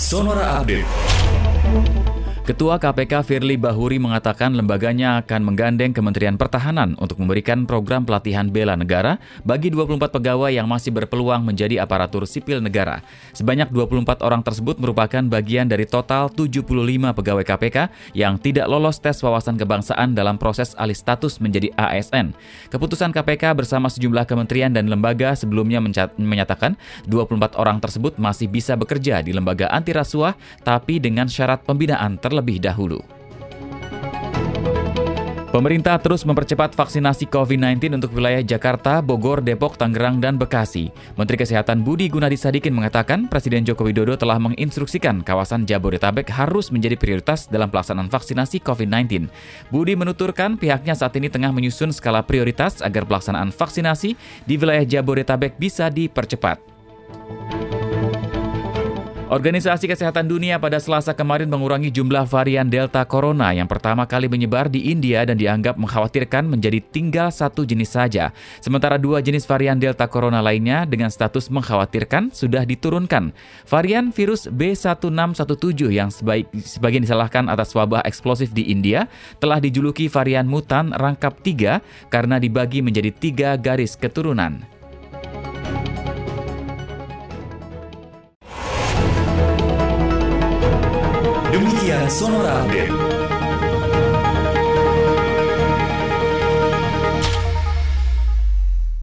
Sonora Update. Ketua KPK Firly Bahuri mengatakan lembaganya akan menggandeng Kementerian Pertahanan untuk memberikan program pelatihan bela negara bagi 24 pegawai yang masih berpeluang menjadi aparatur sipil negara. Sebanyak 24 orang tersebut merupakan bagian dari total 75 pegawai KPK yang tidak lolos tes wawasan kebangsaan dalam proses alih status menjadi ASN. Keputusan KPK bersama sejumlah kementerian dan lembaga sebelumnya menyatakan 24 orang tersebut masih bisa bekerja di lembaga anti rasuah tapi dengan syarat pembinaan terlebih terlebih dahulu. Pemerintah terus mempercepat vaksinasi COVID-19 untuk wilayah Jakarta, Bogor, Depok, Tangerang, dan Bekasi. Menteri Kesehatan Budi Gunadi Sadikin mengatakan Presiden Joko Widodo telah menginstruksikan kawasan Jabodetabek harus menjadi prioritas dalam pelaksanaan vaksinasi COVID-19. Budi menuturkan pihaknya saat ini tengah menyusun skala prioritas agar pelaksanaan vaksinasi di wilayah Jabodetabek bisa dipercepat. Organisasi Kesehatan Dunia pada Selasa kemarin mengurangi jumlah varian Delta Corona yang pertama kali menyebar di India dan dianggap mengkhawatirkan menjadi tinggal satu jenis saja. Sementara dua jenis varian Delta Corona lainnya dengan status mengkhawatirkan sudah diturunkan. Varian virus B1617 yang sebaik, sebagian disalahkan atas wabah eksplosif di India telah dijuluki varian mutan rangkap 3 karena dibagi menjadi tiga garis keturunan. Demikian Sonora Update.